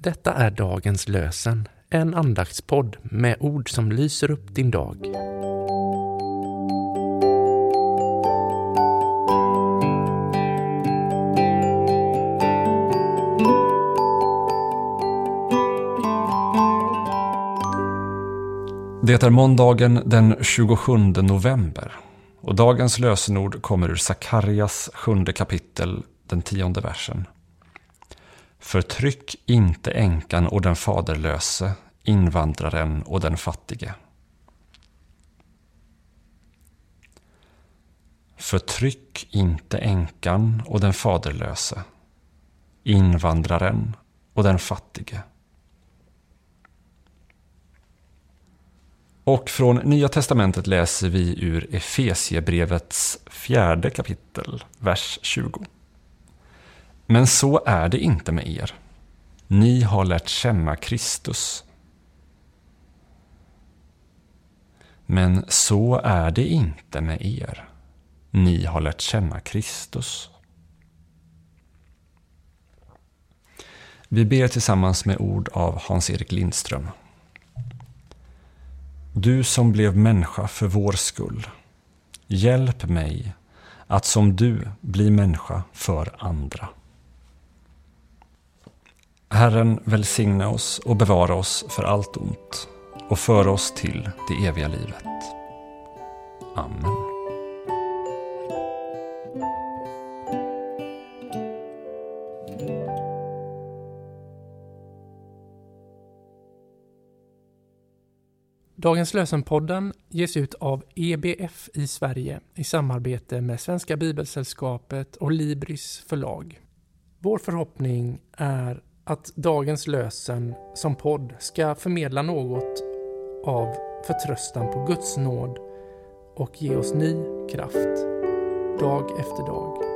Detta är dagens lösen, en andaktspodd med ord som lyser upp din dag. Det är måndagen den 27 november och dagens lösenord kommer ur Sakarjas sjunde kapitel, den tionde versen. Förtryck inte änkan och den faderlöse, invandraren och den fattige. Förtryck inte änkan och den faderlöse, invandraren och den fattige. Och från Nya Testamentet läser vi ur Efesiebrevets fjärde kapitel, vers 20. Men så är det inte med er. Ni har lärt känna Kristus. Men så är det inte med er. Ni har lärt känna Kristus. Vi ber tillsammans med ord av Hans-Erik Lindström. Du som blev människa för vår skull. Hjälp mig att som du bli människa för andra. Herren välsigna oss och bevara oss för allt ont och föra oss till det eviga livet. Amen. Dagens lösenpodden ges ut av EBF i Sverige i samarbete med Svenska Bibelsällskapet och Libris förlag. Vår förhoppning är att dagens lösen som podd ska förmedla något av förtröstan på Guds nåd och ge oss ny kraft dag efter dag.